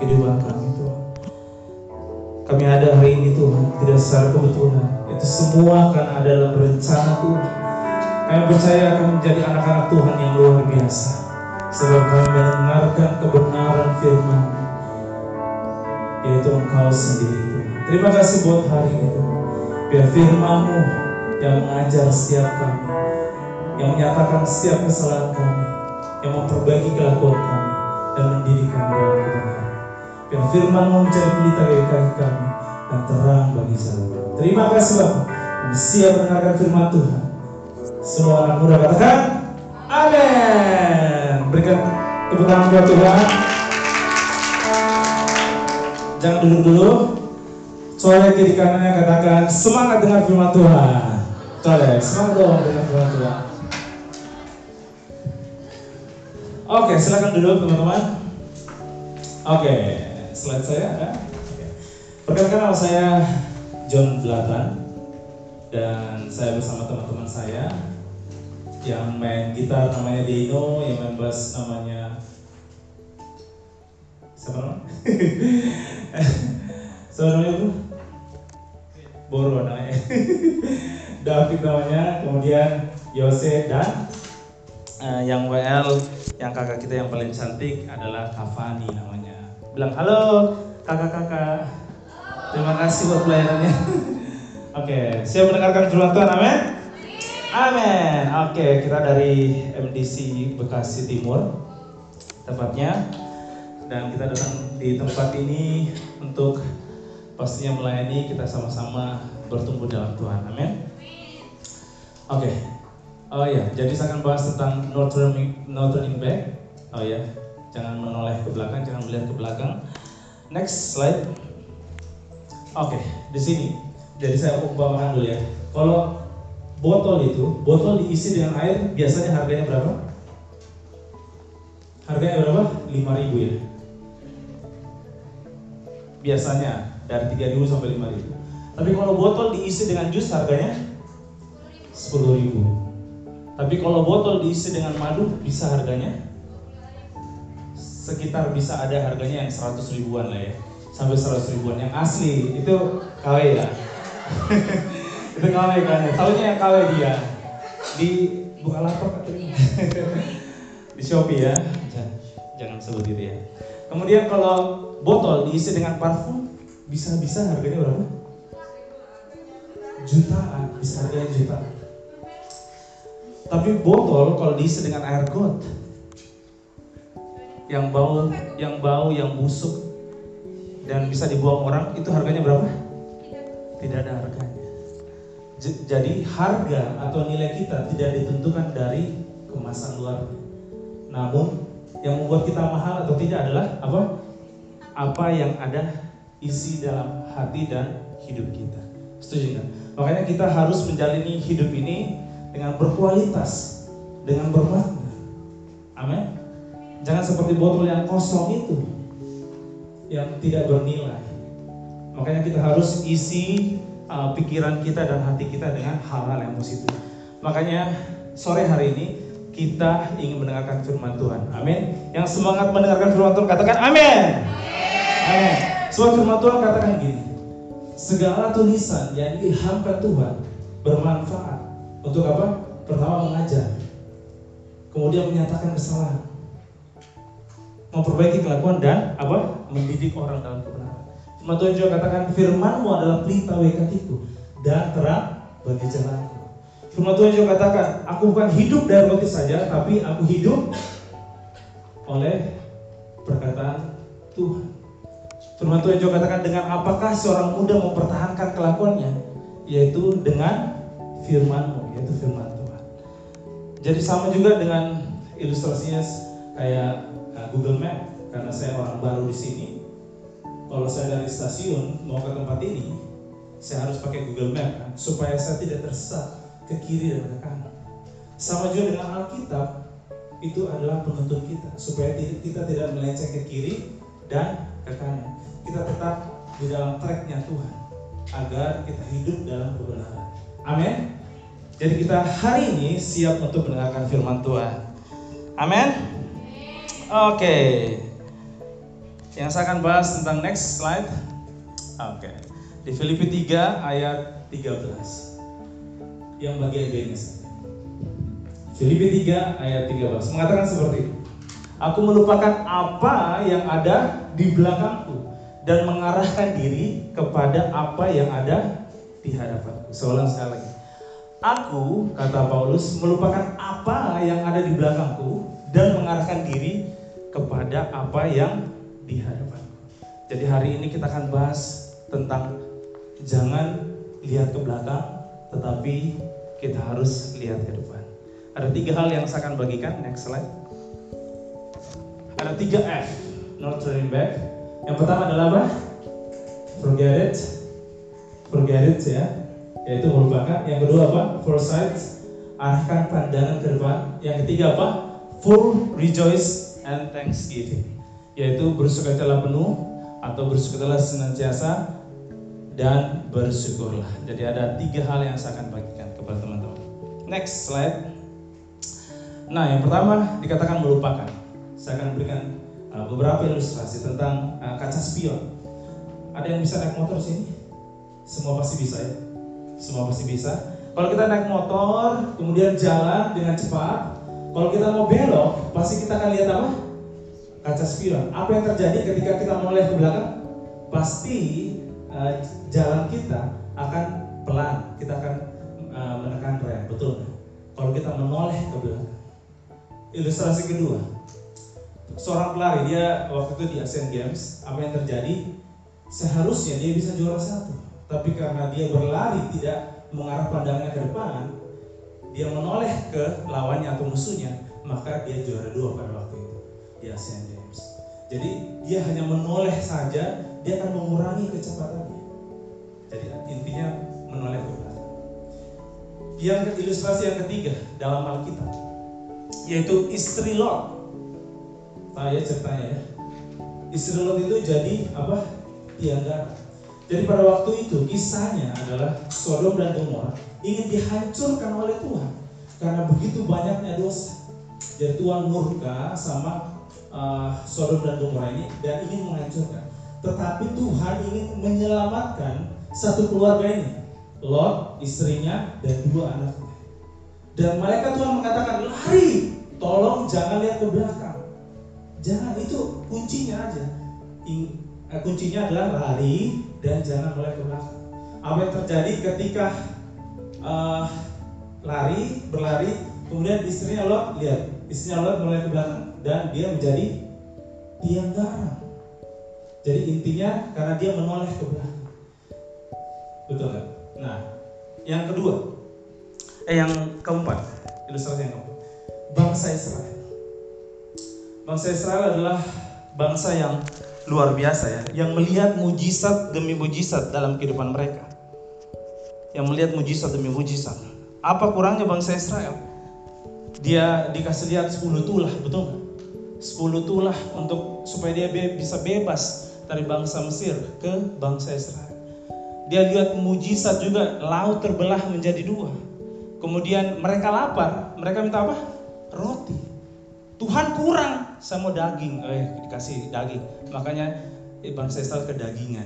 kehidupan kami Tuhan. Kami ada hari ini Tuhan, tidak secara kebetulan. Itu semua karena ada dalam rencana Tuhan. Kami percaya akan menjadi anak-anak Tuhan yang luar biasa. Sebab kami mendengarkan kebenaran firman yaitu Engkau sendiri Tuhan. Terima kasih buat hari ini Tuhan. Biar firman-Mu yang mengajar setiap kami, yang menyatakan setiap kesalahan kami, yang memperbaiki kelakuan kami, dan mendidik kami dalam kebenaran. Biar firman-Mu menjadi pelita bagi kaki kami, dan terang bagi kami. Terima kasih Bapak. Kami siap mendengarkan firman Tuhan. Semua anak muda katakan, Amin. Berikan tepuk tangan buat Tuhan. Jangan duduk dulu. Soalnya kiri kanannya katakan semangat dengan firman Tuhan. Soalnya semangat dong dengan firman Tuhan. Oke, silakan duduk teman-teman. Oke, slide saya ada. Oke. Perkenalkan nama saya John Belatan dan saya bersama teman-teman saya yang main gitar namanya Dino, yang main bass namanya siapa namanya? siapa namanya itu? Boro namanya. David namanya, kemudian Yose dan eh, yang WL yang kakak kita yang paling cantik adalah Kavani namanya. Bilang halo kakak-kakak. Terima kasih buat pelayanannya. Oke, siap mendengarkan firman Tuhan, amin? Amin. Oke, kita dari MDC Bekasi Timur tepatnya dan kita datang di tempat ini untuk pastinya melayani kita sama-sama bertumbuh dalam Tuhan. Amin. Oke. Oh ya, jadi saya akan bahas tentang no turning, no turning back. Oh ya, jangan menoleh ke belakang, jangan melihat ke belakang. Next slide. Oke, di sini. Jadi saya umpamakan dulu ya. Kalau botol itu, botol diisi dengan air biasanya harganya berapa? Harganya berapa? 5000 ya. Biasanya dari 3000 sampai 5000. Tapi kalau botol diisi dengan jus harganya 10000. Tapi kalau botol diisi dengan madu bisa harganya sekitar bisa ada harganya yang 100 ribuan lah ya. Sampai 100 ribuan. Yang asli itu KW ya. Itu KW kan. Tahunya yang KW dia. Di Bukalapak atau di Shopee ya. Jangan, jangan sebut itu ya. Kemudian kalau botol diisi dengan parfum bisa-bisa harganya berapa? Jutaan. Bisa harganya jutaan. Tapi botol kalau diisi dengan air got yang bau, yang bau, yang busuk dan bisa dibuang orang itu harganya berapa? Tidak ada harganya. Jadi harga atau nilai kita tidak ditentukan dari kemasan luar. Namun yang membuat kita mahal atau tidak adalah apa? Apa yang ada isi dalam hati dan hidup kita. Setuju nggak? Makanya kita harus menjalani hidup ini dengan berkualitas, dengan bermakna. Amin. Jangan seperti botol yang kosong itu yang tidak bernilai. Makanya kita harus isi uh, pikiran kita dan hati kita dengan hal-hal yang positif. Makanya sore hari ini kita ingin mendengarkan firman Tuhan. Amin. Yang semangat mendengarkan firman Tuhan katakan amin. Amin. Sebab firman Tuhan katakan gini. Segala tulisan yang diilhamkan Tuhan bermanfaat untuk apa? Pertama mengajar. Kemudian menyatakan kesalahan memperbaiki kelakuan dan apa mendidik orang dalam kebenaran. Firman Tuhan juga katakan firmanmu adalah pelita bagi kakiku dan terang bagi jalanku. Firman Tuhan juga katakan aku bukan hidup dari roti saja tapi aku hidup oleh perkataan Tuhan. Firman Tuhan juga katakan dengan apakah seorang muda mempertahankan kelakuannya yaitu dengan firmanmu yaitu firman Tuhan. Jadi sama juga dengan ilustrasinya kayak uh, Google Map karena saya orang baru di sini. Kalau saya dari stasiun mau ke tempat ini, saya harus pakai Google Map kan, supaya saya tidak tersesat ke kiri dan ke kanan. Sama juga dengan Alkitab, itu adalah penuntun kita supaya kita tidak melenceng ke kiri dan ke kanan. Kita tetap di dalam tracknya Tuhan agar kita hidup dalam kebenaran. Amin. Jadi kita hari ini siap untuk mendengarkan firman Tuhan. Amin. Oke. Yang saya akan bahas tentang next slide. Oke. Okay. Di Filipi 3 ayat 13. Yang bagian B-nya. Filipi 3 ayat 13 mengatakan seperti itu. Aku melupakan apa yang ada di belakangku dan mengarahkan diri kepada apa yang ada di hadapanku. Seulang sekali lagi. Aku, kata Paulus, melupakan apa yang ada di belakangku dan mengarahkan diri kepada apa yang di hadapanku. Jadi hari ini kita akan bahas tentang jangan lihat ke belakang, tetapi kita harus lihat ke depan. Ada tiga hal yang saya akan bagikan. Next slide. Ada tiga F, not turning back. Yang pertama adalah apa? Forget it, forget it ya yaitu merupakan yang kedua apa foresight arahkan pandangan ke depan yang ketiga apa full rejoice and thanksgiving yaitu bersukacita penuh atau bersukacita senantiasa dan bersyukurlah. Jadi ada tiga hal yang saya akan bagikan kepada teman-teman. Next slide. Nah yang pertama dikatakan melupakan. Saya akan berikan uh, beberapa ilustrasi tentang uh, kaca spion. Ada yang bisa naik motor sini? Semua pasti bisa ya? Semua pasti bisa. Kalau kita naik motor, kemudian jalan dengan cepat, kalau kita mau belok, pasti kita akan lihat apa? Kaca spion. Apa yang terjadi ketika kita menoleh ke belakang? Pasti uh, jalan kita akan pelan. Kita akan uh, menekan rem, betul? Kalau kita menoleh ke belakang. Ilustrasi kedua, seorang pelari dia waktu itu di Asian Games, apa yang terjadi? Seharusnya dia bisa juara satu tapi karena dia berlari tidak mengarah pandangannya ke depan, dia menoleh ke lawannya atau musuhnya, maka dia juara dua pada waktu itu di Asian Games. Jadi dia hanya menoleh saja, dia akan mengurangi kecepatannya. Jadi intinya menoleh ke belakang. Yang ilustrasi yang ketiga dalam Alkitab yaitu istri Lot. Saya ceritanya ya. Istri Lot itu jadi apa? Tiang jadi pada waktu itu kisahnya adalah Sodom dan Gomora ingin dihancurkan oleh Tuhan karena begitu banyaknya dosa. Jadi Tuhan murka sama uh, Sodom dan Gomora ini dan ingin menghancurkan. Tetapi Tuhan ingin menyelamatkan satu keluarga ini, Lot, istrinya dan dua anaknya. Dan mereka Tuhan mengatakan lari, tolong jangan lihat ke belakang. Jangan itu kuncinya aja. Eh, kuncinya adalah lari dan jangan mulai ke belakang. Apa yang terjadi ketika uh, lari berlari kemudian istrinya lo lihat istrinya lo mulai ke belakang dan dia menjadi tiang garam. Jadi intinya karena dia menoleh ke belakang. Betul kan? Nah, yang kedua, eh yang keempat, ilustrasi yang keempat, bangsa Israel. Bangsa Israel adalah bangsa yang luar biasa ya, yang melihat mujizat demi mujizat dalam kehidupan mereka. Yang melihat mujizat demi mujizat. Apa kurangnya bangsa Israel? Dia dikasih lihat 10 tulah, betul nggak? 10 tulah untuk supaya dia bisa bebas dari bangsa Mesir ke bangsa Israel. Dia lihat mujizat juga laut terbelah menjadi dua. Kemudian mereka lapar, mereka minta apa? Roti. Tuhan kurang saya mau daging, eh dikasih daging. Makanya eh, bangsa Israel kedagingan.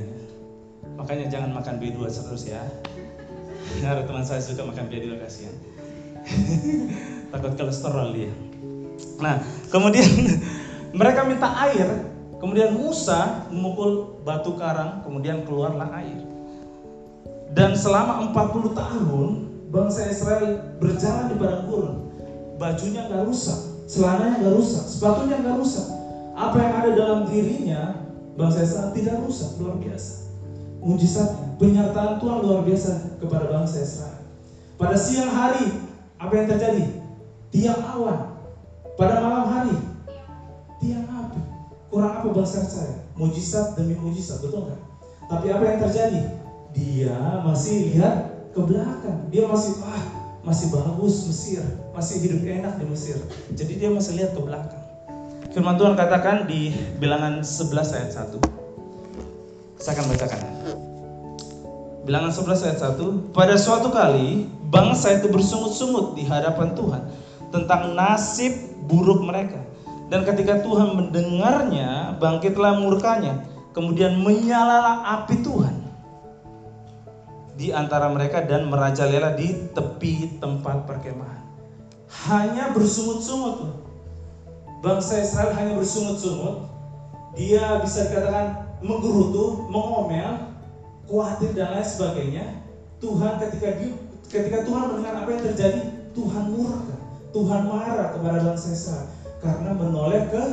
Makanya jangan makan B2 terus ya. Ada teman saya suka makan B2 kasihan. Takut kolesterol dia. Nah, kemudian mereka minta air, kemudian Musa memukul batu karang, kemudian keluarlah air. Dan selama 40 tahun bangsa Israel berjalan di padang gurun. Bajunya nggak rusak, celananya nggak rusak, sepatunya nggak rusak. Apa yang ada dalam dirinya bangsa Israel tidak rusak, luar biasa. Mujizatnya, penyertaan Tuhan luar biasa kepada bangsa Israel. Pada siang hari, apa yang terjadi? Tiang awan. Pada malam hari, tiang api. Kurang apa bangsa Israel? Mujizat demi mujizat, betul nggak? Tapi apa yang terjadi? Dia masih lihat ke belakang. Dia masih, ah masih bagus Mesir, masih hidup enak di Mesir. Jadi dia masih lihat ke belakang. Firman Tuhan katakan di bilangan 11 ayat 1. Saya akan bacakan. Bilangan 11 ayat 1. Pada suatu kali bangsa itu bersungut-sungut di hadapan Tuhan tentang nasib buruk mereka. Dan ketika Tuhan mendengarnya, bangkitlah murkanya. Kemudian menyalalah api Tuhan di antara mereka dan merajalela di tepi tempat perkemahan. Hanya bersungut-sungut Bangsa Israel hanya bersungut-sungut. Dia bisa dikatakan menggerutu, mengomel, khawatir dan lain sebagainya. Tuhan ketika ketika Tuhan mendengar apa yang terjadi, Tuhan murka, Tuhan marah kepada bangsa Israel karena menoleh ke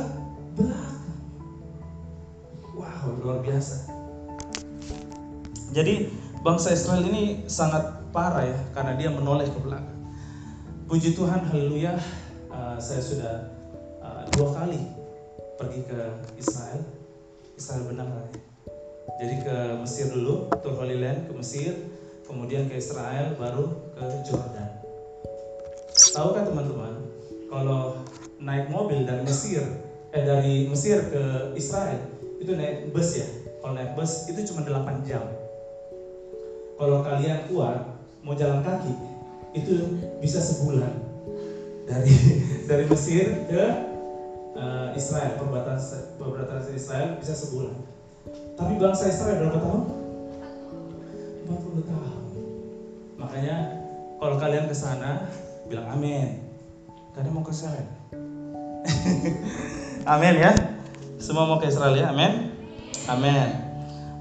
belakang. Wow, luar biasa. Jadi bangsa Israel ini sangat parah ya karena dia menoleh ke belakang. Puji Tuhan, haleluya. Uh, saya sudah uh, dua kali pergi ke Israel. Israel benar ya. Jadi ke Mesir dulu, tur Holy Land ke Mesir, kemudian ke Israel, baru ke Jordan. Tahukah teman-teman, kalau naik mobil dari Mesir, eh dari Mesir ke Israel itu naik bus ya. Kalau naik bus itu cuma 8 jam. Kalau kalian kuat mau jalan kaki itu bisa sebulan dari dari Mesir ke uh, Israel perbatasan perbatasan Israel bisa sebulan. Tapi bangsa Israel berapa tahun? 40 tahun. Makanya kalau kalian ke sana bilang amin. Kalian mau ke Israel? Amin ya. Semua mau ke Israel ya. Amin. Amin.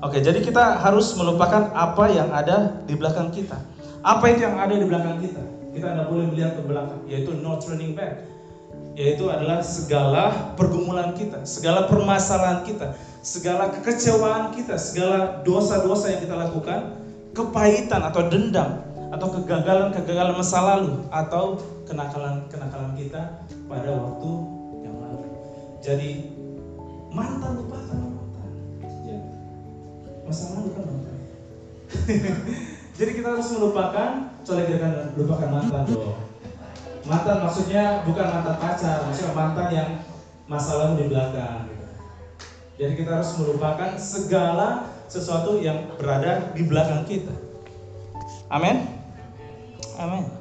Oke, jadi kita harus melupakan apa yang ada di belakang kita. Apa itu yang ada di belakang kita? Kita tidak boleh melihat ke belakang, yaitu no turning back. Yaitu adalah segala pergumulan kita, segala permasalahan kita, segala kekecewaan kita, segala dosa-dosa yang kita lakukan, kepahitan atau dendam, atau kegagalan-kegagalan masa lalu, atau kenakalan-kenakalan kita pada waktu yang lalu. Jadi mantan lupakan. Masa lalu kan mantan. Jadi kita harus melupakan, coba kita lupakan mantan dong. Mantan maksudnya bukan mantan pacar, maksudnya mantan yang masa lalu di belakang. Gitu. Jadi kita harus melupakan segala sesuatu yang berada di belakang kita. Amin. Amin.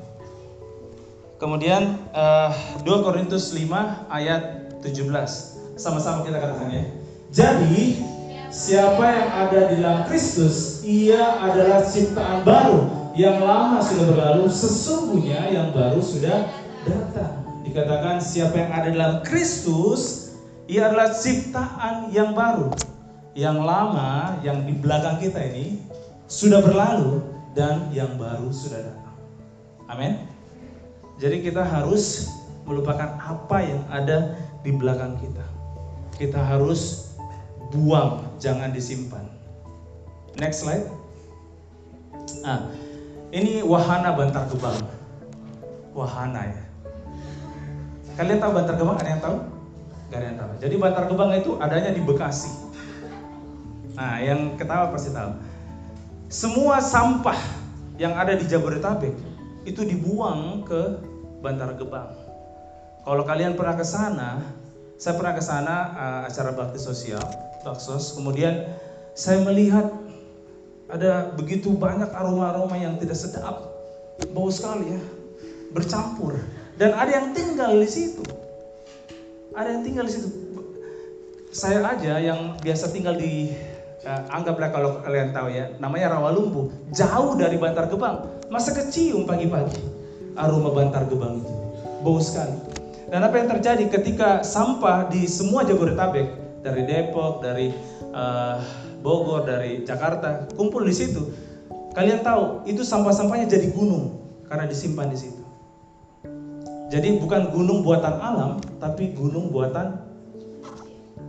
Kemudian uh, eh, 2 Korintus 5 ayat 17. Sama-sama kita katakan ya. Jadi siapa yang ada di dalam Kristus, ia adalah ciptaan baru. Yang lama sudah berlalu, sesungguhnya yang baru sudah datang. Dikatakan siapa yang ada di dalam Kristus, ia adalah ciptaan yang baru. Yang lama, yang di belakang kita ini sudah berlalu dan yang baru sudah datang. Amin. Jadi kita harus melupakan apa yang ada di belakang kita. Kita harus buang, jangan disimpan. Next slide. Ah, ini wahana Bantar Gebang. Wahana ya. Kalian tahu Bantar Gebang? Ada yang tahu? Gak ada yang tahu. Jadi Bantar Gebang itu adanya di Bekasi. Nah, yang ketawa pasti tahu. Semua sampah yang ada di Jabodetabek itu dibuang ke Bantar Gebang. Kalau kalian pernah ke sana, saya pernah ke sana uh, acara bakti sosial, baksos. Kemudian saya melihat ada begitu banyak aroma-aroma yang tidak sedap, bau sekali ya, bercampur. Dan ada yang tinggal di situ. Ada yang tinggal di situ. Saya aja yang biasa tinggal di uh, anggaplah kalau kalian tahu ya, namanya Rawalumbu, jauh dari Bantar Gebang. Masa kecium pagi-pagi aroma bantar gebang itu. Bau sekali. Dan apa yang terjadi ketika sampah di semua Jabodetabek, dari Depok, dari uh, Bogor, dari Jakarta, kumpul di situ. Kalian tahu, itu sampah-sampahnya jadi gunung karena disimpan di situ. Jadi bukan gunung buatan alam, tapi gunung buatan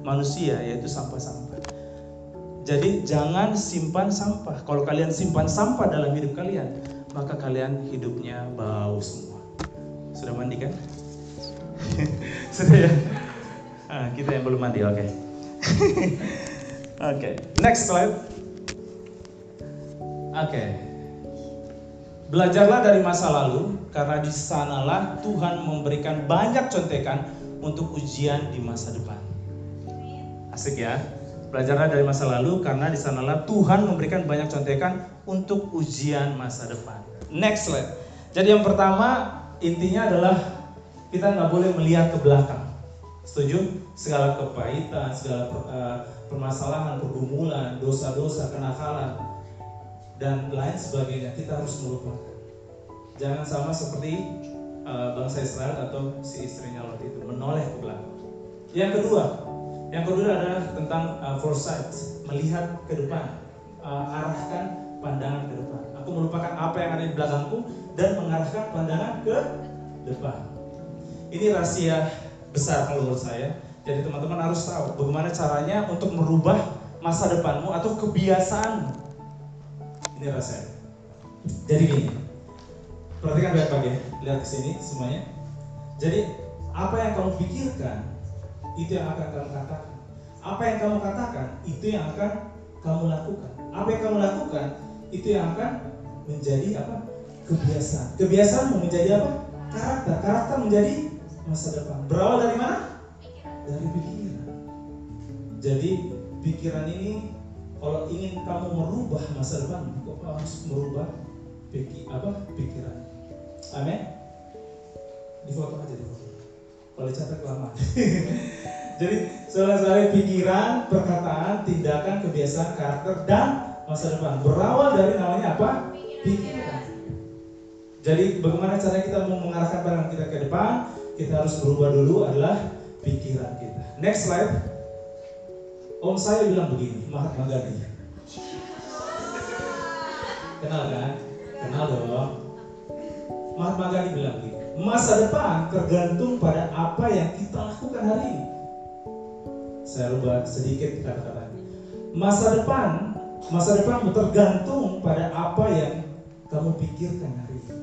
manusia, yaitu sampah-sampah. Jadi jangan simpan sampah. Kalau kalian simpan sampah dalam hidup kalian, maka kalian hidupnya bau semua. Sudah mandi kan? Sudah ya? Ah, kita yang belum mandi, oke. Okay. oke, okay. next slide. Oke. Okay. Belajarlah dari masa lalu, karena di sanalah Tuhan memberikan banyak contekan untuk ujian di masa depan. Asik ya? Belajarlah dari masa lalu, karena di sanalah Tuhan memberikan banyak contekan untuk ujian masa depan. Next slide. Jadi yang pertama intinya adalah kita nggak boleh melihat ke belakang. Setuju? Segala kepahitan, segala per, uh, permasalahan, pergumulan, dosa-dosa, kenakalan, dan lain sebagainya kita harus melupakan. Jangan sama seperti uh, bangsa Israel atau si istrinya Lot itu menoleh ke belakang. Yang kedua, yang kedua adalah tentang uh, foresight, melihat ke depan, uh, arahkan pandangan ke depan. Aku melupakan apa yang ada di belakangku dan mengarahkan pandangan ke depan. Ini rahasia besar kalau menurut saya. Jadi teman-teman harus tahu bagaimana caranya untuk merubah masa depanmu atau kebiasaanmu. Ini rahasia. Jadi gini, perhatikan baik-baik ya, lihat ke sini semuanya. Jadi apa yang kamu pikirkan itu yang akan kamu katakan. Apa yang kamu katakan itu yang akan kamu lakukan. Apa yang kamu lakukan itu yang akan menjadi apa? Kebiasaan. Kebiasaanmu menjadi apa? Karakter. Karakter menjadi masa depan. Berawal dari mana? Dari pikiran. Jadi pikiran ini kalau ingin kamu merubah masa depan, kok harus merubah pikir apa pikiran. Amin. Di foto aja di foto. Kalau catat lama. Jadi saudara pikiran, perkataan, tindakan, kebiasaan, karakter dan masa depan berawal dari namanya apa? Pikiran. Jadi bagaimana cara kita mau mengarahkan barang kita ke depan? Kita harus berubah dulu adalah pikiran kita. Next slide. Om saya bilang begini, Mahatma Gandhi. Kenal kan? Kenal dong. Mahatma Gandhi bilang begini, masa depan tergantung pada apa yang kita lakukan hari ini. Saya rubah sedikit kata-katanya. Masa depan Masa depanmu tergantung pada apa yang kamu pikirkan hari ini.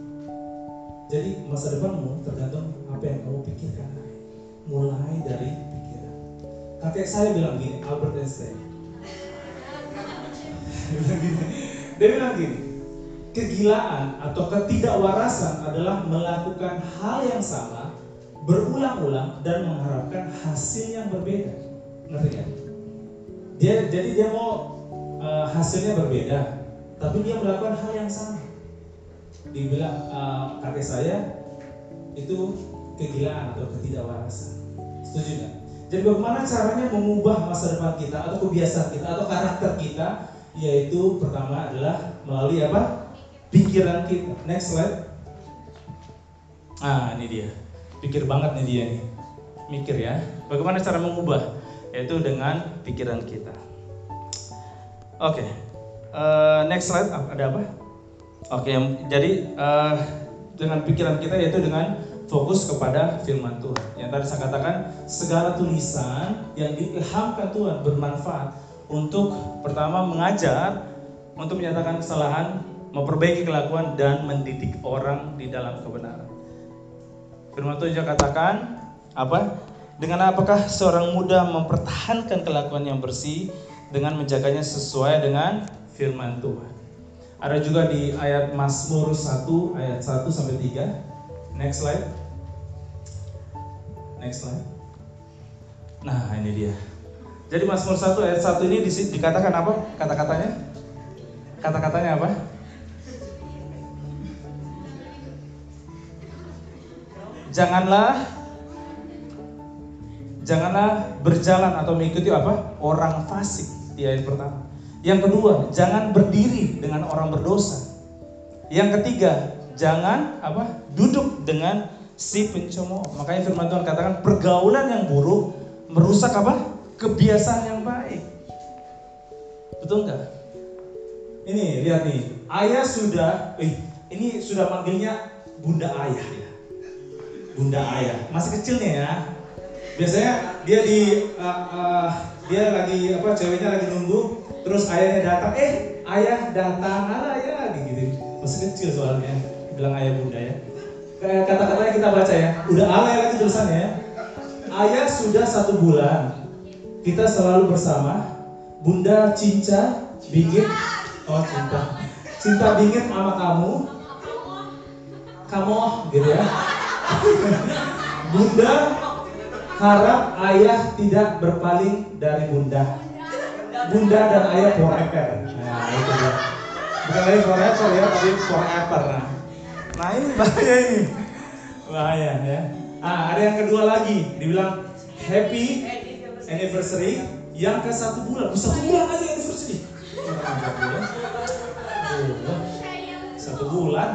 Jadi masa depanmu tergantung apa yang kamu pikirkan. Mulai dari pikiran. Kakek saya bilang gini, Albert Einstein. dia bilang gini, dia bilang gini, kegilaan atau ketidakwarasan adalah melakukan hal yang sama berulang-ulang dan mengharapkan hasil yang berbeda. Ngerti kan? Dia jadi dia mau uh, hasilnya berbeda, tapi dia melakukan hal yang sama. Dibilang uh, kakek saya itu kegilaan atau ketidakwarasan. Setuju nggak? Jadi bagaimana caranya mengubah masa depan kita atau kebiasaan kita atau karakter kita? Yaitu pertama adalah melalui apa? Pikiran kita. Next slide. Ah ini dia. Pikir banget nih dia nih. Mikir ya. Bagaimana cara mengubah? Yaitu dengan pikiran kita. Oke, okay. uh, eh, next slide ada apa? Oke, jadi uh, dengan pikiran kita yaitu dengan fokus kepada firman Tuhan. Yang tadi saya katakan segala tulisan yang diilhamkan Tuhan bermanfaat untuk pertama mengajar, untuk menyatakan kesalahan, memperbaiki kelakuan dan mendidik orang di dalam kebenaran. Firman Tuhan juga katakan apa? Dengan apakah seorang muda mempertahankan kelakuan yang bersih dengan menjaganya sesuai dengan firman Tuhan. Ada juga di ayat Mazmur 1 ayat 1 sampai 3. Next slide. Next slide. Nah, ini dia. Jadi Mazmur 1 ayat 1 ini dikatakan apa? Kata-katanya? Kata-katanya apa? Janganlah janganlah berjalan atau mengikuti apa? Orang fasik di ayat pertama. Yang kedua, jangan berdiri dengan orang berdosa. Yang ketiga, jangan apa? Duduk dengan si pencemooh. Makanya firman Tuhan katakan pergaulan yang buruk merusak apa? Kebiasaan yang baik. Betul nggak? Ini lihat nih, ayah sudah, eh, ini sudah manggilnya bunda ayah ya. Bunda ayah, masih kecil nih ya. Biasanya dia di uh, uh, dia lagi apa ceweknya lagi nunggu terus ayahnya datang eh ayah datang ala ya gitu masih kecil soalnya bilang ayah bunda ya. Kata-katanya kita baca ya udah ala ya tulisannya ya. Ayah sudah satu bulan kita selalu bersama. Bunda cinta bingit. Oh cinta. Cinta bingit sama kamu. Kamu gitu ya. Bunda harap ayah tidak berpaling dari bunda. Bunda dan ayah forever. Nah, itu dia. Bukan lagi forever ya, tapi forever. Nah, nah ini bahaya ini. Bahaya ya. Ah, ada yang kedua lagi, dibilang happy anniversary yang ke satu bulan. Bisa satu bulan aja anniversary. Satu bulan.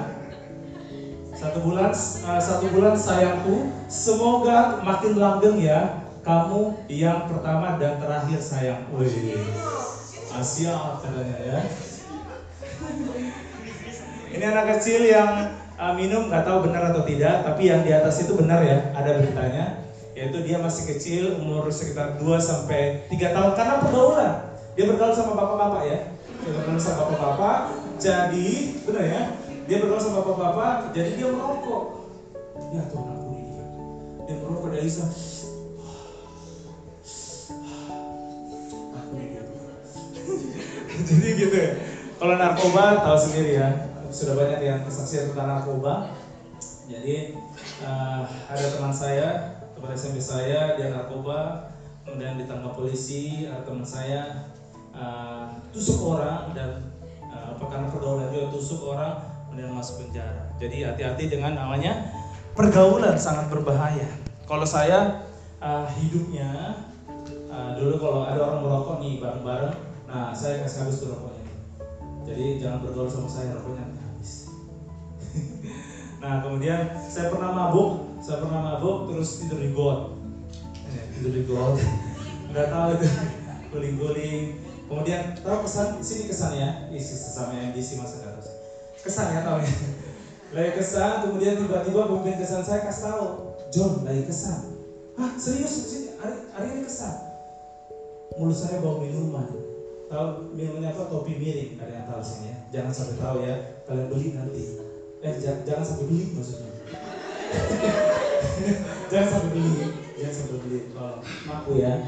Satu bulan, uh, satu bulan sayangku. Semoga makin langgeng ya. Kamu yang pertama dan terakhir sayang. Wih, Asia katanya ya. Ini anak kecil yang uh, minum nggak tahu benar atau tidak, tapi yang di atas itu benar ya, ada beritanya yaitu dia masih kecil umur sekitar 2 sampai 3 tahun karena pergaulan. Dia bergaul sama bapak-bapak ya. Dia bergaul sama bapak-bapak, jadi benar ya. Dia bergaul sama bapak-bapak, jadi dia merokok. Ya Tuhan ampuni dia. Dia merokok dari sana. Jadi gitu ya. Kalau narkoba tahu sendiri ya. Sudah banyak yang kesaksian tentang narkoba. Jadi uh, ada teman saya teman SMP saya dia narkoba kemudian ditangkap polisi ada teman saya uh, tusuk orang dan uh, karena pergaulan dia tusuk orang kemudian masuk penjara jadi hati-hati dengan namanya pergaulan sangat berbahaya kalau saya uh, hidupnya uh, dulu kalau ada orang merokok nih bareng-bareng nah saya kasih habis tuh rokoknya jadi jangan bergaul sama saya rokoknya habis. Nah kemudian saya pernah mabuk saya pernah mabuk terus tidur di got. Eh, tidur di got. Nggak tahu itu. Guling-guling. Kemudian tahu kesan sini kesan ya. Isi sesama MDC masa nggak kesan ya tahu ya. Lagi kesan kemudian tiba-tiba pemimpin kesan saya kasih tahu John lagi kesan. Ah serius sini? Hari, hari ini kesan? Mulut saya bau minuman tahu minumannya apa topi miring ada yang tahu sini ya. Jangan sampai tahu ya kalian beli nanti. Eh jangan sampai beli maksudnya. Jangan sampai beli jangan sampai beli. Oh, mampu ya.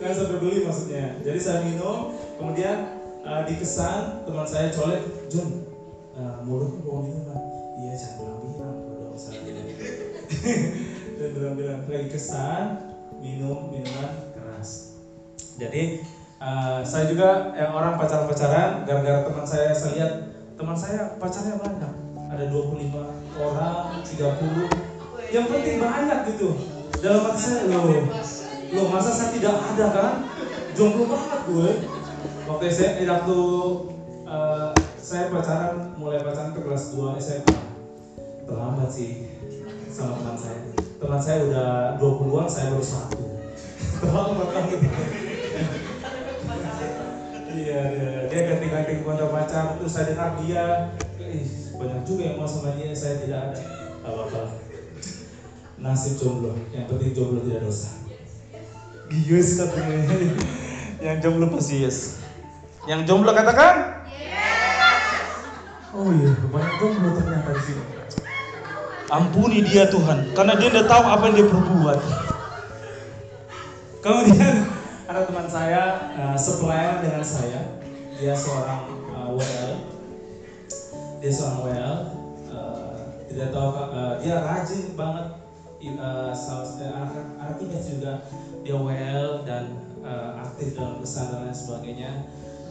Jangan sampai beli maksudnya. Jadi saya minum kemudian uh, dikesan teman saya colek John uh, mulutku bawa minuman iya jangan bilang-bilang udah usah dan bilang-bilang lagi kesan minum minuman jadi uh, saya juga yang orang pacaran-pacaran gara-gara teman saya saya lihat teman saya pacarnya banyak. Ada 25 orang, 30 yang penting banyak gitu. Dalam hati saya loh loh masa saya tidak ada kan? Jomblo banget gue. Waktu saya eh, waktu uh, saya pacaran mulai pacaran ke kelas 2 SMA terlambat sih sama teman saya. Teman saya udah 20-an saya baru satu. Terlambat banget iya dia, dia ganti-ganti kontak pacar terus saya dengar dia banyak juga yang mau sama dia saya tidak ada. Apa apa nasib jomblo. Yang penting jomblo tidak dosa. Yes katanya yang jomblo pasti yes. Yang jomblo katakan? Oh iya banyak jomblo ternyata di sini. Ampuni dia Tuhan karena dia tidak tahu apa yang dia perbuat. Kemudian ada teman saya uh, sepelayan dengan saya. Dia seorang uh, eh, WL dia seorang WL uh, tidak tahu uh, dia rajin banget uh, anak anak ini juga dia WL dan uh, aktif dalam pesan dan lain sebagainya.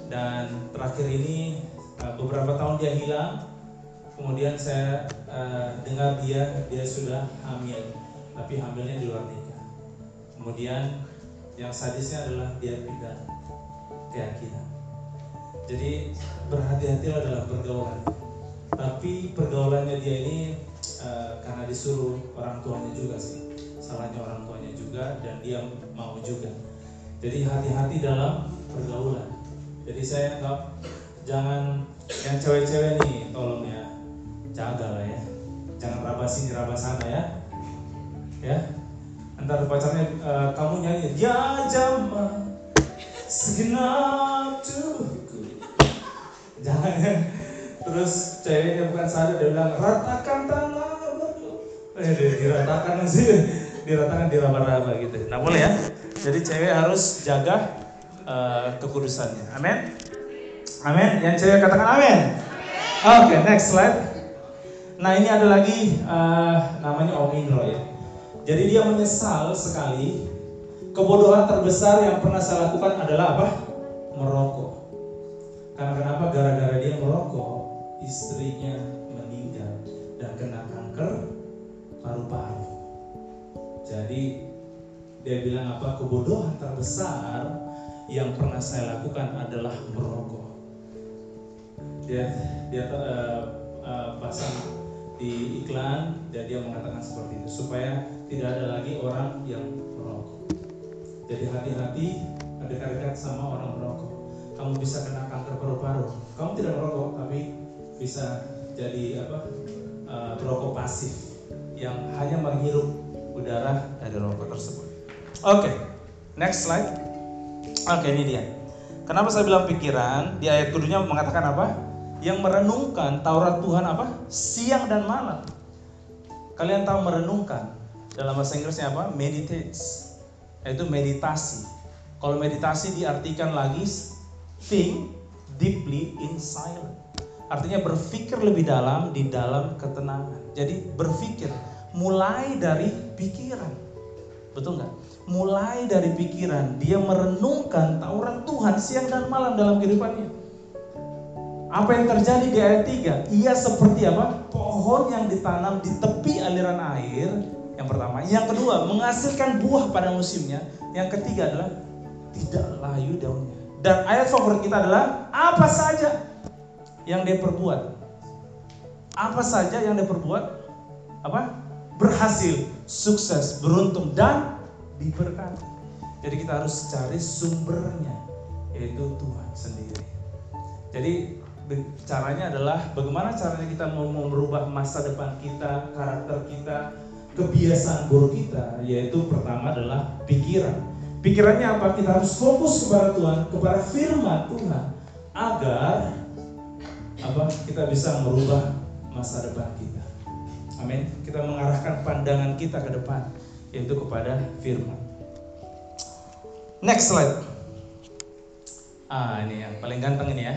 Dan terakhir ini uh, beberapa tahun dia hilang. Kemudian saya uh, dengar dia dia sudah hamil. Tapi hamilnya di luar nikah. Kemudian yang sadisnya adalah dia pindah keyakinan. Jadi berhati-hatilah dalam pergaulan. Tapi pergaulannya dia ini uh, karena disuruh orang tuanya juga sih. Salahnya orang tuanya juga dan dia mau juga. Jadi hati-hati dalam pergaulan. Jadi saya nggak jangan yang cewek-cewek nih tolong ya. Jaga lah ya. Jangan rabas sini ya. Ya antar pacarnya uh, kamu nyanyi dia zaman segenap tubuhku jangan. Ya terus ceweknya bukan sadar dia bilang ratakan tanah eh diratakan sih. Diratakan diraba-raba gitu. Nah boleh ya? Jadi cewek harus jaga uh, kekudusannya. Amin? Amin? Yang cewek katakan amin? Oke okay, next slide. Nah ini ada lagi uh, namanya Om Indro ya jadi dia menyesal sekali kebodohan terbesar yang pernah saya lakukan adalah apa merokok karena kenapa gara-gara dia merokok istrinya meninggal dan kena kanker paru-paru. Jadi dia bilang apa? Kebodohan terbesar yang pernah saya lakukan adalah merokok. Dia dia uh, uh, pasang di iklan dan dia mengatakan seperti itu supaya tidak ada lagi orang yang merokok. Jadi hati-hati dekat-dekat sama orang merokok. Kamu bisa kena kanker paru-paru. Kamu tidak merokok tapi bisa jadi apa? Uh, pasif yang hanya menghirup udara dari rokok tersebut. Oke, okay, next slide. Oke, okay, ini dia. Kenapa saya bilang pikiran? Di ayat keduanya mengatakan apa? Yang merenungkan Taurat Tuhan apa? Siang dan malam. Kalian tahu merenungkan? Dalam bahasa Inggrisnya apa? Meditates. Yaitu meditasi. Kalau meditasi diartikan lagi think deeply in silence. Artinya berpikir lebih dalam di dalam ketenangan. Jadi berpikir mulai dari pikiran. Betul nggak? Mulai dari pikiran, dia merenungkan Taurat Tuhan siang dan malam dalam kehidupannya. Apa yang terjadi di ayat 3? Ia seperti apa? Pohon yang ditanam di tepi aliran air. Yang pertama. Yang kedua, menghasilkan buah pada musimnya. Yang ketiga adalah tidak layu daunnya. Dan ayat favorit kita adalah apa saja yang dia perbuat. Apa saja yang dia perbuat? Apa? berhasil, sukses, beruntung dan diberkati. Jadi kita harus cari sumbernya yaitu Tuhan sendiri. Jadi caranya adalah bagaimana caranya kita mau merubah masa depan kita, karakter kita, kebiasaan buruk kita, yaitu pertama adalah pikiran. Pikirannya apa? Kita harus fokus kepada Tuhan, kepada firman Tuhan agar apa? Kita bisa merubah masa depan kita. Amin. Kita mengarahkan pandangan kita ke depan yaitu kepada firman. Next slide. Ah, ini yang paling ganteng ini ya.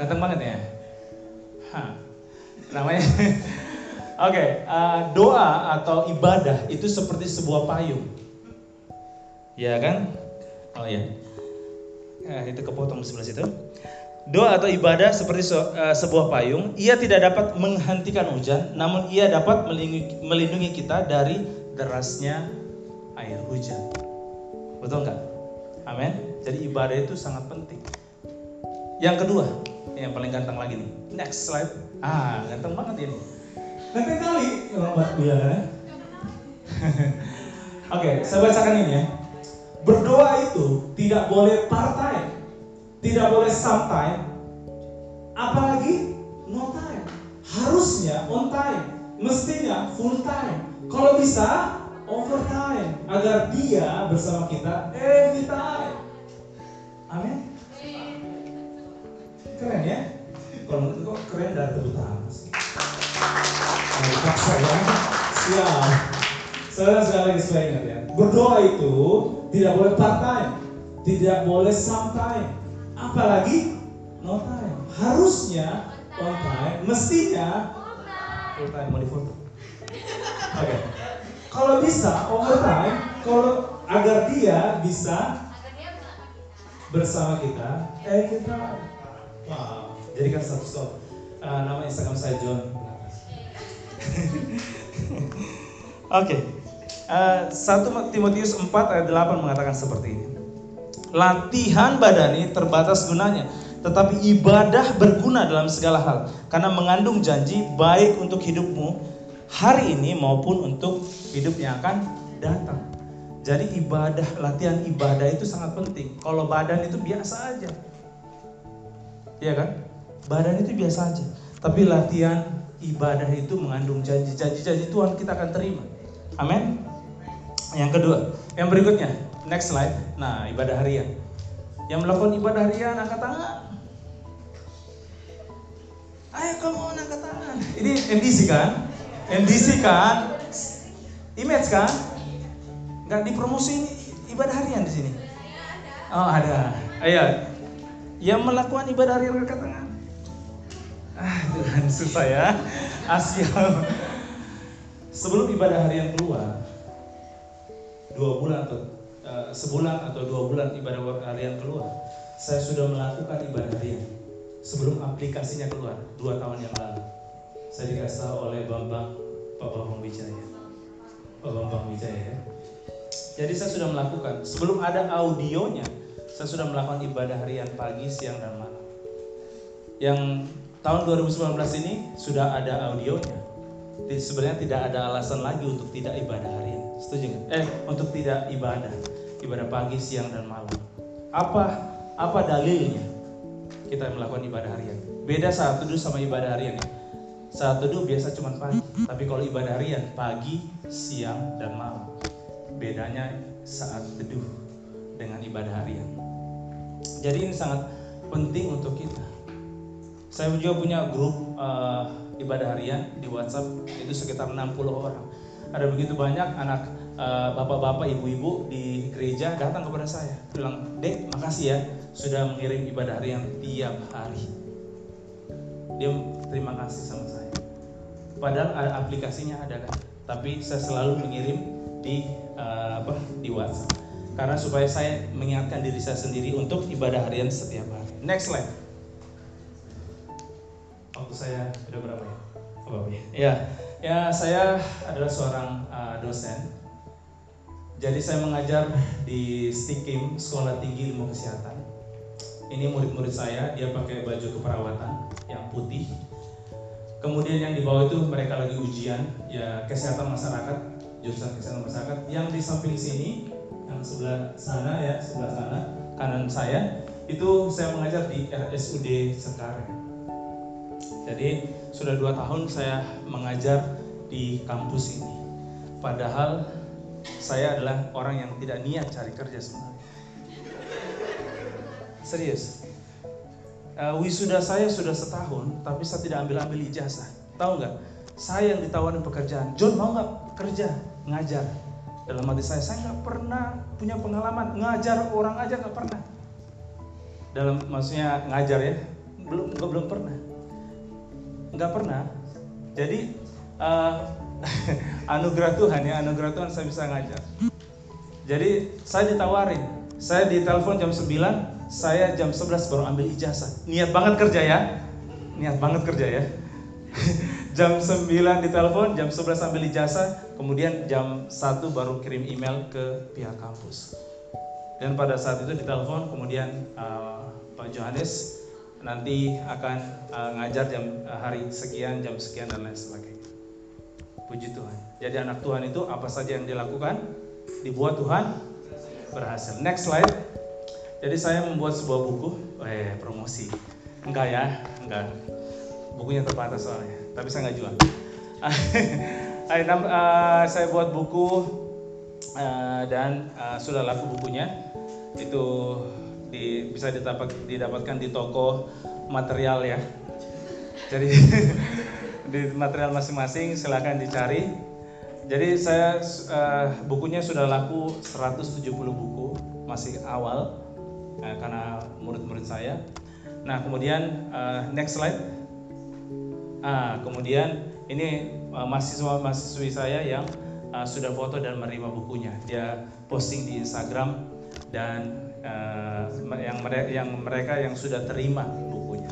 Ganteng banget ya. Hah. Namanya okay, uh, doa atau ibadah itu seperti sebuah payung. Ya kan? Oh ya. Eh, itu kepotong sebelah situ. Doa atau ibadah seperti uh, sebuah payung, ia tidak dapat menghentikan hujan, namun ia dapat melindungi, melindungi kita dari derasnya air hujan. Betul nggak? Amin. Jadi ibadah itu sangat penting. Yang kedua, yang paling ganteng lagi nih. Next slide. Ah, ganteng banget ini. Ganteng kali dia. Kan? Oke, saya bacakan ini ya. Berdoa itu tidak boleh partai tidak boleh sometime, apalagi no time. Harusnya on time, mestinya full time. Kalau bisa overtime agar dia bersama kita every time. Amin. Keren ya? Kalau menurut kok keren dari tepuk tangan. Nah, dipaksa ya. Siap. Saya sekali lagi supaya ingat ya. Berdoa itu tidak boleh part time, tidak boleh sometime, apalagi no time. Harusnya on time, mestinya full time mau difoto. Oke. Okay. Kalau bisa overtime, kalau agar dia bisa bersama kita, eh kita, wow, jadikan satu stop. Uh, nama Instagram saya John. Oke. Okay. Uh, 1 Timotius 4 ayat 8 mengatakan seperti ini. Latihan badani terbatas gunanya, tetapi ibadah berguna dalam segala hal karena mengandung janji baik untuk hidupmu hari ini maupun untuk hidup yang akan datang. Jadi ibadah, latihan ibadah itu sangat penting. Kalau badan itu biasa aja. Iya kan? Badan itu biasa aja. Tapi latihan ibadah itu mengandung janji. Janji-janji Tuhan kita akan terima. Amin. Yang kedua, yang berikutnya, Next slide. Nah, ibadah harian. Yang melakukan ibadah harian angkat tangan. Ayo kamu angkat tangan. Ini MDC kan? MDC kan? Image kan? Gak dipromosi ibadah harian di sini. Oh ada. Ayo. Yang melakukan ibadah harian angkat tangan. Ah Tuhan susah ya. Asyik. Sebelum ibadah harian keluar, dua bulan atau Eh, sebulan atau dua bulan ibadah harian keluar, saya sudah melakukan ibadah harian sebelum aplikasinya keluar dua tahun yang lalu. Saya dikasih oleh Bambang Pak Bambang Wijaya. Pak Bambang Wijaya ya. Jadi saya sudah melakukan sebelum ada audionya, saya sudah melakukan ibadah harian pagi, siang dan malam. Yang tahun 2019 ini sudah ada audionya. Jadi sebenarnya tidak ada alasan lagi untuk tidak ibadah harian. Setuju nggak? Eh, untuk tidak ibadah, ibadah pagi, siang dan malam. Apa apa dalilnya kita melakukan ibadah harian? Beda saat teduh sama ibadah harian ya. Saat teduh biasa cuma pagi, tapi kalau ibadah harian pagi, siang dan malam. Bedanya saat teduh dengan ibadah harian. Jadi ini sangat penting untuk kita. Saya juga punya grup uh, ibadah harian di WhatsApp itu sekitar 60 orang. Ada begitu banyak anak uh, bapak-bapak, ibu-ibu di gereja datang kepada saya, bilang, "Dek, makasih ya sudah mengirim ibadah harian tiap hari." Dia terima kasih sama saya. Padahal ada aplikasinya ada kan, tapi saya selalu mengirim di uh, apa di WhatsApp karena supaya saya mengingatkan diri saya sendiri untuk ibadah harian setiap hari. Next slide. Waktu saya sudah berapa ya? Oh, ya, ya saya adalah seorang uh, dosen. Jadi saya mengajar di Stikim Sekolah Tinggi Ilmu Kesehatan. Ini murid-murid saya, dia pakai baju keperawatan yang putih. Kemudian yang di bawah itu mereka lagi ujian ya kesehatan masyarakat, jurusan kesehatan masyarakat. Yang di samping sini yang sebelah sana ya sebelah sana kanan saya itu saya mengajar di RSUD Sekarang. Jadi sudah dua tahun saya mengajar di kampus ini. Padahal saya adalah orang yang tidak niat cari kerja sebenarnya. Serius. Uh, wisuda saya sudah setahun, tapi saya tidak ambil ambil ijazah. Tahu nggak? Saya yang ditawarin pekerjaan. John mau nggak kerja ngajar? dalam hati saya saya nggak pernah punya pengalaman ngajar orang aja nggak pernah dalam maksudnya ngajar ya belum belum pernah nggak pernah. Jadi uh, anugerah Tuhan ya anugerah Tuhan saya bisa ngajar. Jadi saya ditawarin. Saya ditelepon jam 9 saya jam 11 baru ambil ijazah. Niat banget kerja ya. Niat banget kerja ya. Jam 9 ditelepon, jam 11 ambil ijazah, kemudian jam 1 baru kirim email ke pihak kampus. Dan pada saat itu ditelepon, kemudian uh, Pak Johannes nanti akan uh, ngajar jam uh, hari sekian, jam sekian dan lain sebagainya. Puji Tuhan. Jadi anak Tuhan itu apa saja yang dilakukan, dibuat Tuhan berhasil. Next slide. Jadi saya membuat sebuah buku, eh promosi. Enggak ya, enggak. Bukunya terbatas soalnya tapi saya nggak jual. uh, saya buat buku uh, dan uh, sudah laku bukunya itu di, bisa didapat, didapatkan di toko material ya. Jadi di material masing-masing silahkan dicari. Jadi saya uh, bukunya sudah laku 170 buku masih awal uh, karena murid-murid saya. Nah kemudian uh, next slide Nah, kemudian ini uh, mahasiswa mahasiswi saya yang uh, sudah foto dan menerima bukunya. Dia posting di Instagram dan uh, yang mereka yang mereka yang sudah terima bukunya.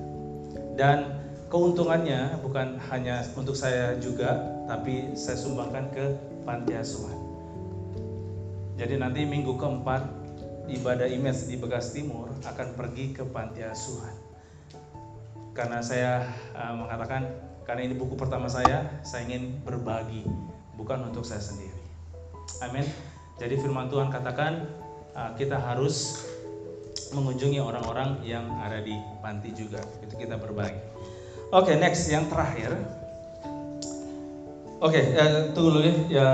Dan keuntungannya bukan hanya untuk saya juga, tapi saya sumbangkan ke panti asuhan. Jadi nanti minggu keempat ibadah image di Bekas Timur akan pergi ke panti asuhan karena saya uh, mengatakan karena ini buku pertama saya, saya ingin berbagi, bukan untuk saya sendiri. Amin. Jadi firman Tuhan katakan kita harus mengunjungi orang-orang yang ada di panti juga. Itu kita berbagi. Oke, okay, next yang terakhir. Oke, okay, uh, tunggu dulu ya. ya.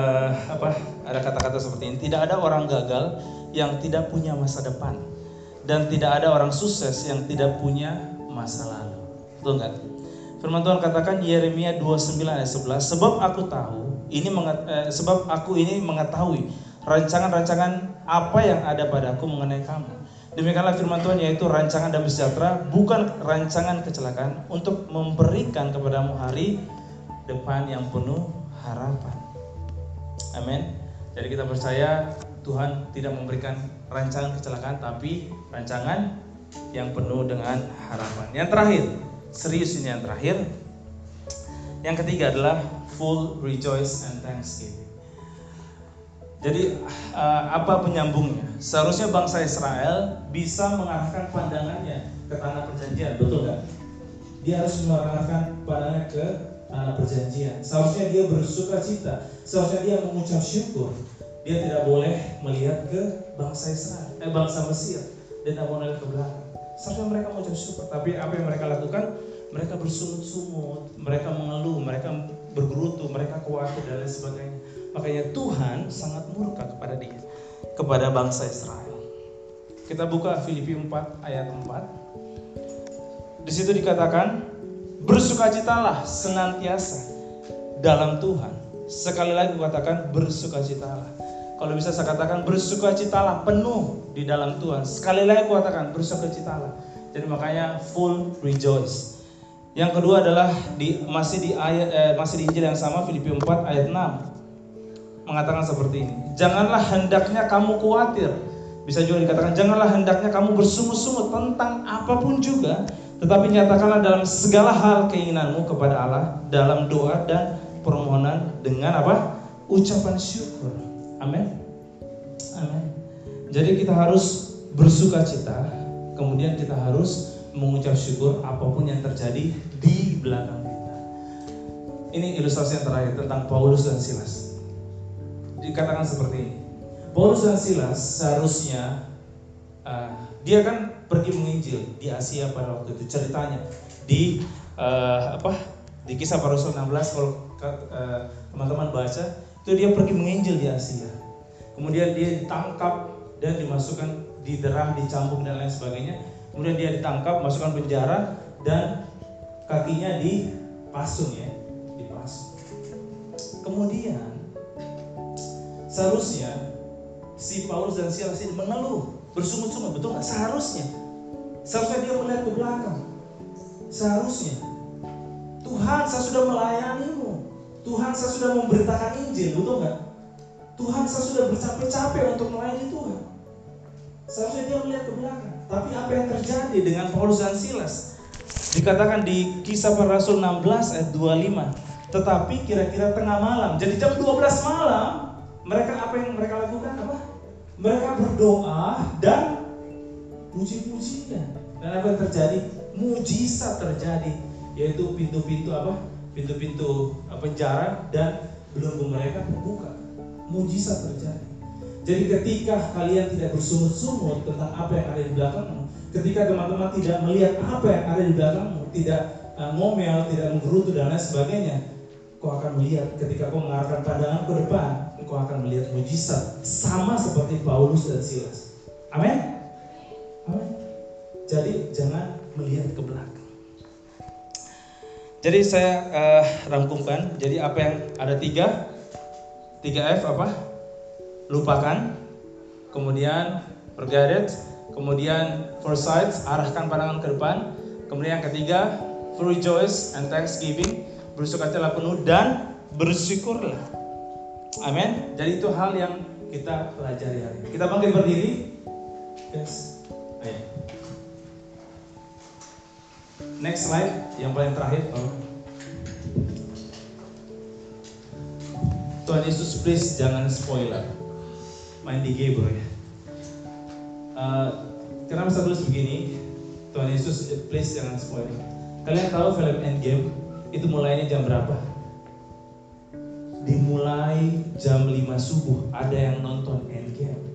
Apa? Ada kata-kata seperti ini. Tidak ada orang gagal yang tidak punya masa depan, dan tidak ada orang sukses yang tidak punya masa lalu. Betul nggak? Firman Tuhan katakan Yeremia 29 ayat 11, sebab aku tahu ini menget, eh, sebab aku ini mengetahui rancangan-rancangan apa yang ada padaku mengenai kamu. Demikianlah firman Tuhan yaitu rancangan damai sejahtera bukan rancangan kecelakaan untuk memberikan kepadamu hari depan yang penuh harapan. Amin. Jadi kita percaya Tuhan tidak memberikan rancangan kecelakaan tapi rancangan yang penuh dengan harapan. Yang terakhir, serius ini yang terakhir. Yang ketiga adalah full rejoice and thanksgiving. Jadi uh, apa penyambungnya? Seharusnya bangsa Israel bisa mengarahkan pandangannya ke tanah perjanjian, betul nggak? Dia harus mengarahkan pandangannya ke tanah perjanjian. Seharusnya dia bersuka cita, seharusnya dia mengucap syukur. Dia tidak boleh melihat ke bangsa Israel, eh bangsa Mesir, dan tidak boleh ke belakang. Seharusnya mereka mengucap syukur, tapi apa yang mereka lakukan? Mereka bersungut-sungut, mereka mengeluh, mereka bergerutu, mereka khawatir dan lain sebagainya. Makanya Tuhan sangat murka kepada dia, kepada bangsa Israel. Kita buka Filipi 4 ayat 4. Di situ dikatakan, bersukacitalah senantiasa dalam Tuhan. Sekali lagi katakan bersukacitalah. Kalau bisa saya katakan bersukacitalah penuh di dalam Tuhan. Sekali lagi katakan bersukacitalah. Jadi makanya full rejoice. Yang kedua adalah di masih di ayat eh, masih di Injil yang sama Filipi 4 ayat 6 mengatakan seperti ini. Janganlah hendaknya kamu khawatir. Bisa juga dikatakan janganlah hendaknya kamu bersungut-sungut tentang apa pun juga, tetapi nyatakanlah dalam segala hal keinginanmu kepada Allah dalam doa dan permohonan dengan apa? ucapan syukur. Amin. Amin. Jadi kita harus bersuka cita, kemudian kita harus mengucap syukur apa pun yang terjadi di belakang kita. Ini ilustrasi yang terakhir tentang Paulus dan Silas dikatakan seperti ini. Paulus dan Silas seharusnya uh, dia kan pergi menginjil di Asia pada waktu itu ceritanya di uh, apa di kisah para rasul 16 kalau uh, teman-teman baca itu dia pergi menginjil di Asia. Kemudian dia ditangkap dan dimasukkan diderah, dicambuk dan lain sebagainya. Kemudian dia ditangkap, masukkan penjara dan kakinya dipasung ya, dipasung. Kemudian Seharusnya si Paulus dan Silas ini mengeluh, bersungut-sungut, betul nggak? Seharusnya, seharusnya dia melihat ke belakang. Seharusnya, Tuhan saya sudah melayanimu, Tuhan saya sudah memberitakan Injil, betul nggak? Tuhan saya sudah bercapek-capek untuk melayani Tuhan. Seharusnya dia melihat ke belakang. Tapi apa yang terjadi dengan Paulus dan Silas? Dikatakan di kisah para rasul 16 ayat 25. Tetapi kira-kira tengah malam, jadi jam 12 malam, mereka apa yang mereka lakukan apa? Mereka berdoa dan puji-pujian. Dan apa yang terjadi? Mujizat terjadi, yaitu pintu-pintu apa? Pintu-pintu penjara dan belum mereka terbuka. Mujizat terjadi. Jadi ketika kalian tidak bersungut-sungut tentang apa yang ada di belakangmu, ketika teman-teman tidak melihat apa yang ada di belakangmu, tidak uh, ngomel, tidak menggerutu dan lain sebagainya, kau akan melihat ketika kau mengarahkan pandangan ke depan, kau akan melihat mujizat sama seperti Paulus dan Silas. Amin. Amin. Jadi jangan melihat ke belakang. Jadi saya uh, rangkumkan. Jadi apa yang ada tiga, tiga F apa? Lupakan. Kemudian forget Kemudian foresight, arahkan pandangan ke depan. Kemudian yang ketiga, rejoice and thanksgiving bersukacita penuh dan bersyukurlah. Amin. Jadi itu hal yang kita pelajari hari ini. Kita bangkit berdiri. Yes. Ayo. Next slide, yang paling terakhir. Oh. Tuhan Yesus please jangan spoiler. Main di game ya. Uh, kenapa saya tulis begini? Tuhan Yesus please jangan spoiler. Kalian tahu film Endgame itu mulainya jam berapa? Dimulai jam 5 subuh ada yang nonton Endgame.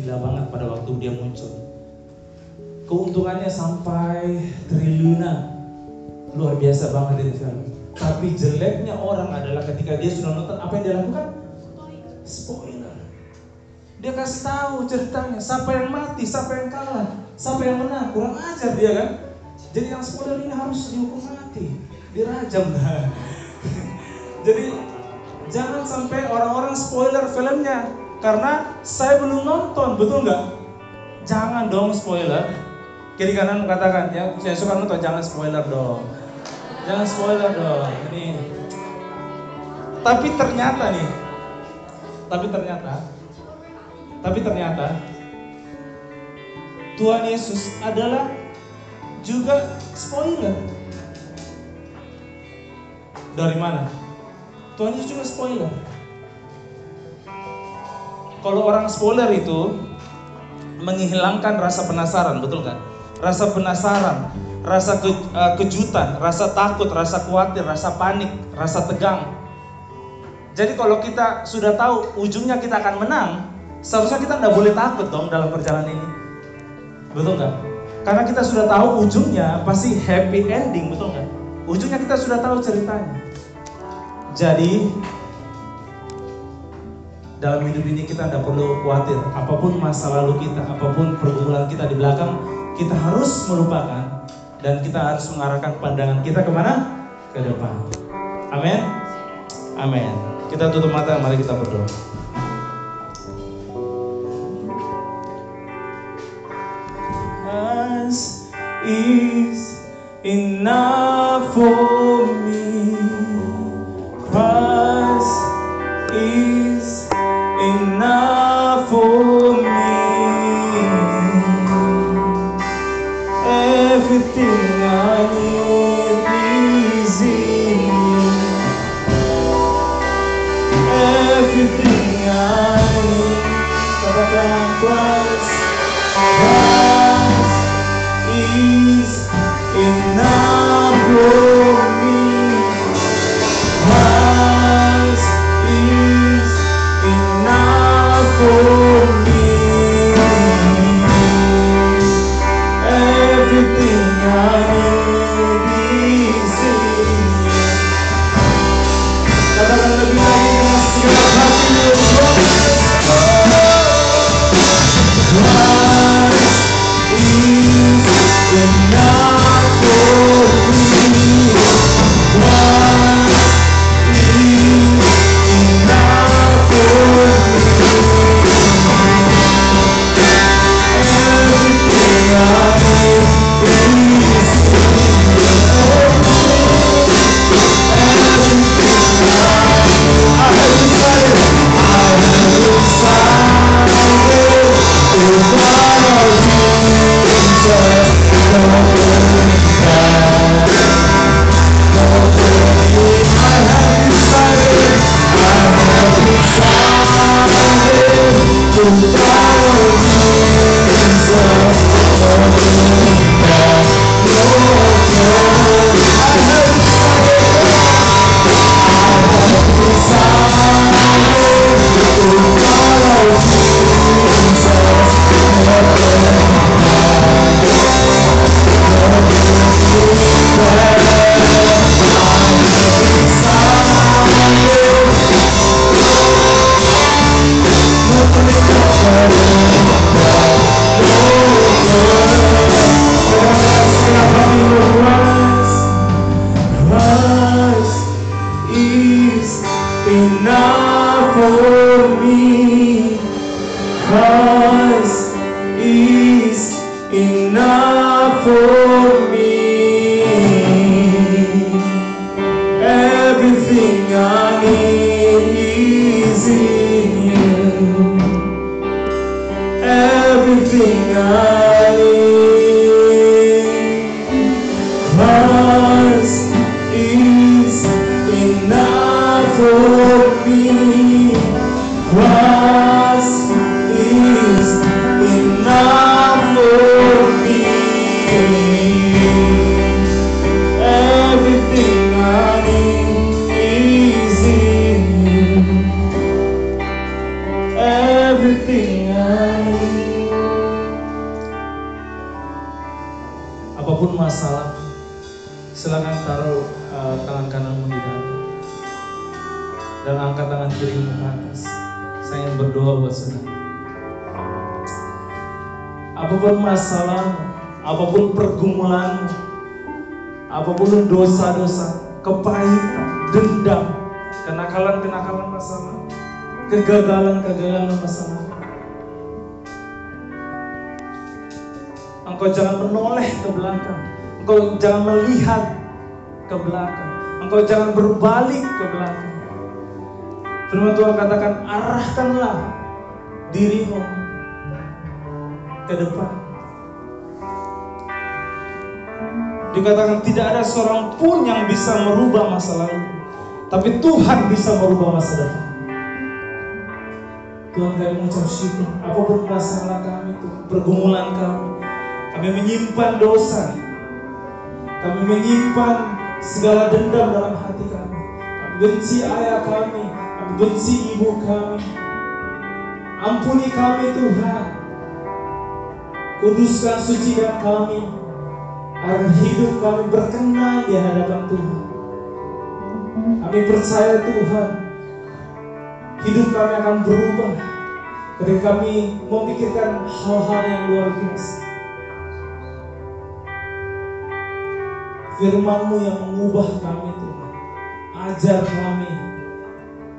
Gila banget pada waktu dia muncul. Keuntungannya sampai triliunan. Luar biasa banget ini film. Tapi jeleknya orang adalah ketika dia sudah nonton apa yang dia lakukan? Spoiler. Dia kasih tahu ceritanya, siapa yang mati, siapa yang kalah, siapa yang menang. Kurang ajar dia kan. Jadi yang spoiler ini harus dihukum mati dirajam nah. Jadi jangan sampai orang-orang spoiler filmnya karena saya belum nonton, betul nggak? Jangan dong spoiler. Kiri kanan katakan ya, saya suka nonton jangan spoiler dong. Jangan spoiler dong. Ini. Tapi ternyata nih, tapi ternyata, tapi ternyata Tuhan Yesus adalah juga spoiler. Dari mana? Tuhan Yesus juga spoiler. Kalau orang spoiler itu menghilangkan rasa penasaran, betul kan? Rasa penasaran, rasa ke, uh, kejutan, rasa takut, rasa khawatir, rasa panik, rasa tegang. Jadi kalau kita sudah tahu ujungnya kita akan menang, seharusnya kita nggak boleh takut dong dalam perjalanan ini. Betul nggak? Karena kita sudah tahu ujungnya pasti happy ending, betul nggak? Ujungnya kita sudah tahu ceritanya. Jadi dalam hidup ini kita tidak perlu khawatir apa pun masa lalu kita, apa pun pergumulan kita di belakang, kita harus melupakan dan kita harus mengarahkan pandangan kita ke mana? Ke depan. Amin. Amin. Kita tutup mata, mari kita berdoa. Is enough for me. Saudara. Apa pun masalah, apa pun pergumulan, apa pun dosa-dosa, kepahitan, dendam, kenakalan-kenakalan masa lalu, kegagalan-kegagalan masa lalu. Engkau jangan menoleh ke belakang. Engkau jangan melihat ke belakang. Engkau jangan berbalik ke belakang. Firman Tuhan katakan, arahkanlah dirimu ke depan. Dikatakan tidak ada seorang pun yang bisa merubah masa lalu. Tapi Tuhan bisa merubah masa depan. Tuhan kami mengucap syukur apa pun masalah kami Tuhan pergumulan kami kami menyimpan dosa kami menyimpan segala dendam dalam hati kami kami benci ayah kami kami benci ibu kami ampuni kami Tuhan kuduskan sucikan kami agar hidup kami berkenan di hadapan Tuhan kami percaya Tuhan hidup kami akan berubah ketika kami memikirkan hal-hal yang luar biasa. Firmanmu yang mengubah kami Tuhan. Ajar kami.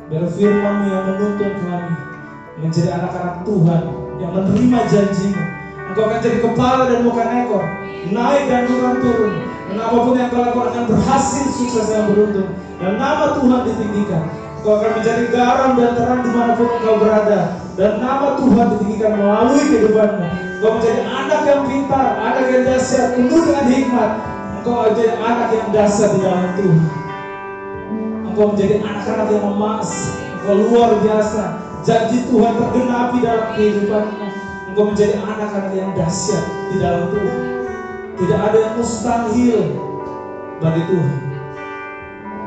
Biar firmanmu yang menuntun kami menjadi anak-anak Tuhan yang menerima janjimu. Engkau akan jadi kepala dan bukan ekor. Naik dan bukan turun. Dan apa pun yang kau lakukan akan berhasil sukses yang beruntung. Dan nama Tuhan ditinggikan. Kau akan menjadi garam dan terang di mana pun engkau berada. Dan nama Tuhan ditinggikan melalui kehidupanmu. Kau menjadi anak yang pintar, anak yang dahsyat, penuh dengan hikmat. Engkau menjadi anak yang dasar di dalam Tuhan. Engkau menjadi anak-anak yang emas. Engkau luar biasa. Janji Tuhan tergenapi dalam kehidupanmu. Engkau menjadi anak-anak yang dahsyat di dalam Tuhan. Tidak ada yang mustahil bagi Tuhan.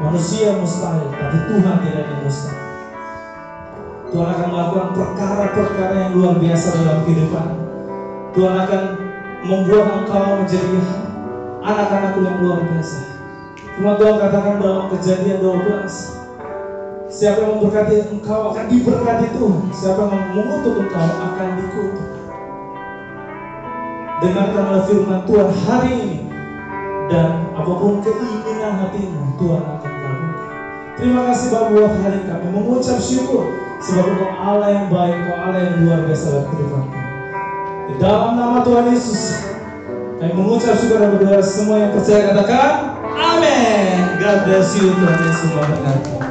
Manusia mustahil, tapi Tuhan tidak ada mustahil. Tuhan akan melakukan perkara-perkara yang luar biasa dalam kehidupan. Tuhan akan membuat engkau menjadi anak-anak yang luar biasa. Firman Tuhan katakan dalam kejadian 12. Siapa yang memberkati engkau akan diberkati Tuhan. Siapa yang mengutuk engkau akan dikutuk. Dengarkanlah firman Tuhan hari ini. Dan apa pun keinginan hatimu, Tuhan akan lakukan. Terima kasih Bapak buat hari kami mengucap syukur sebab Engkau Allah yang baik, Engkau Allah yang luar biasa kehidupan kami. Di dalam nama Tuhan Yesus, kami mengucap syukur dan berdoa semua yang percaya katakan, Amin. God bless you, Tuhan Yesus.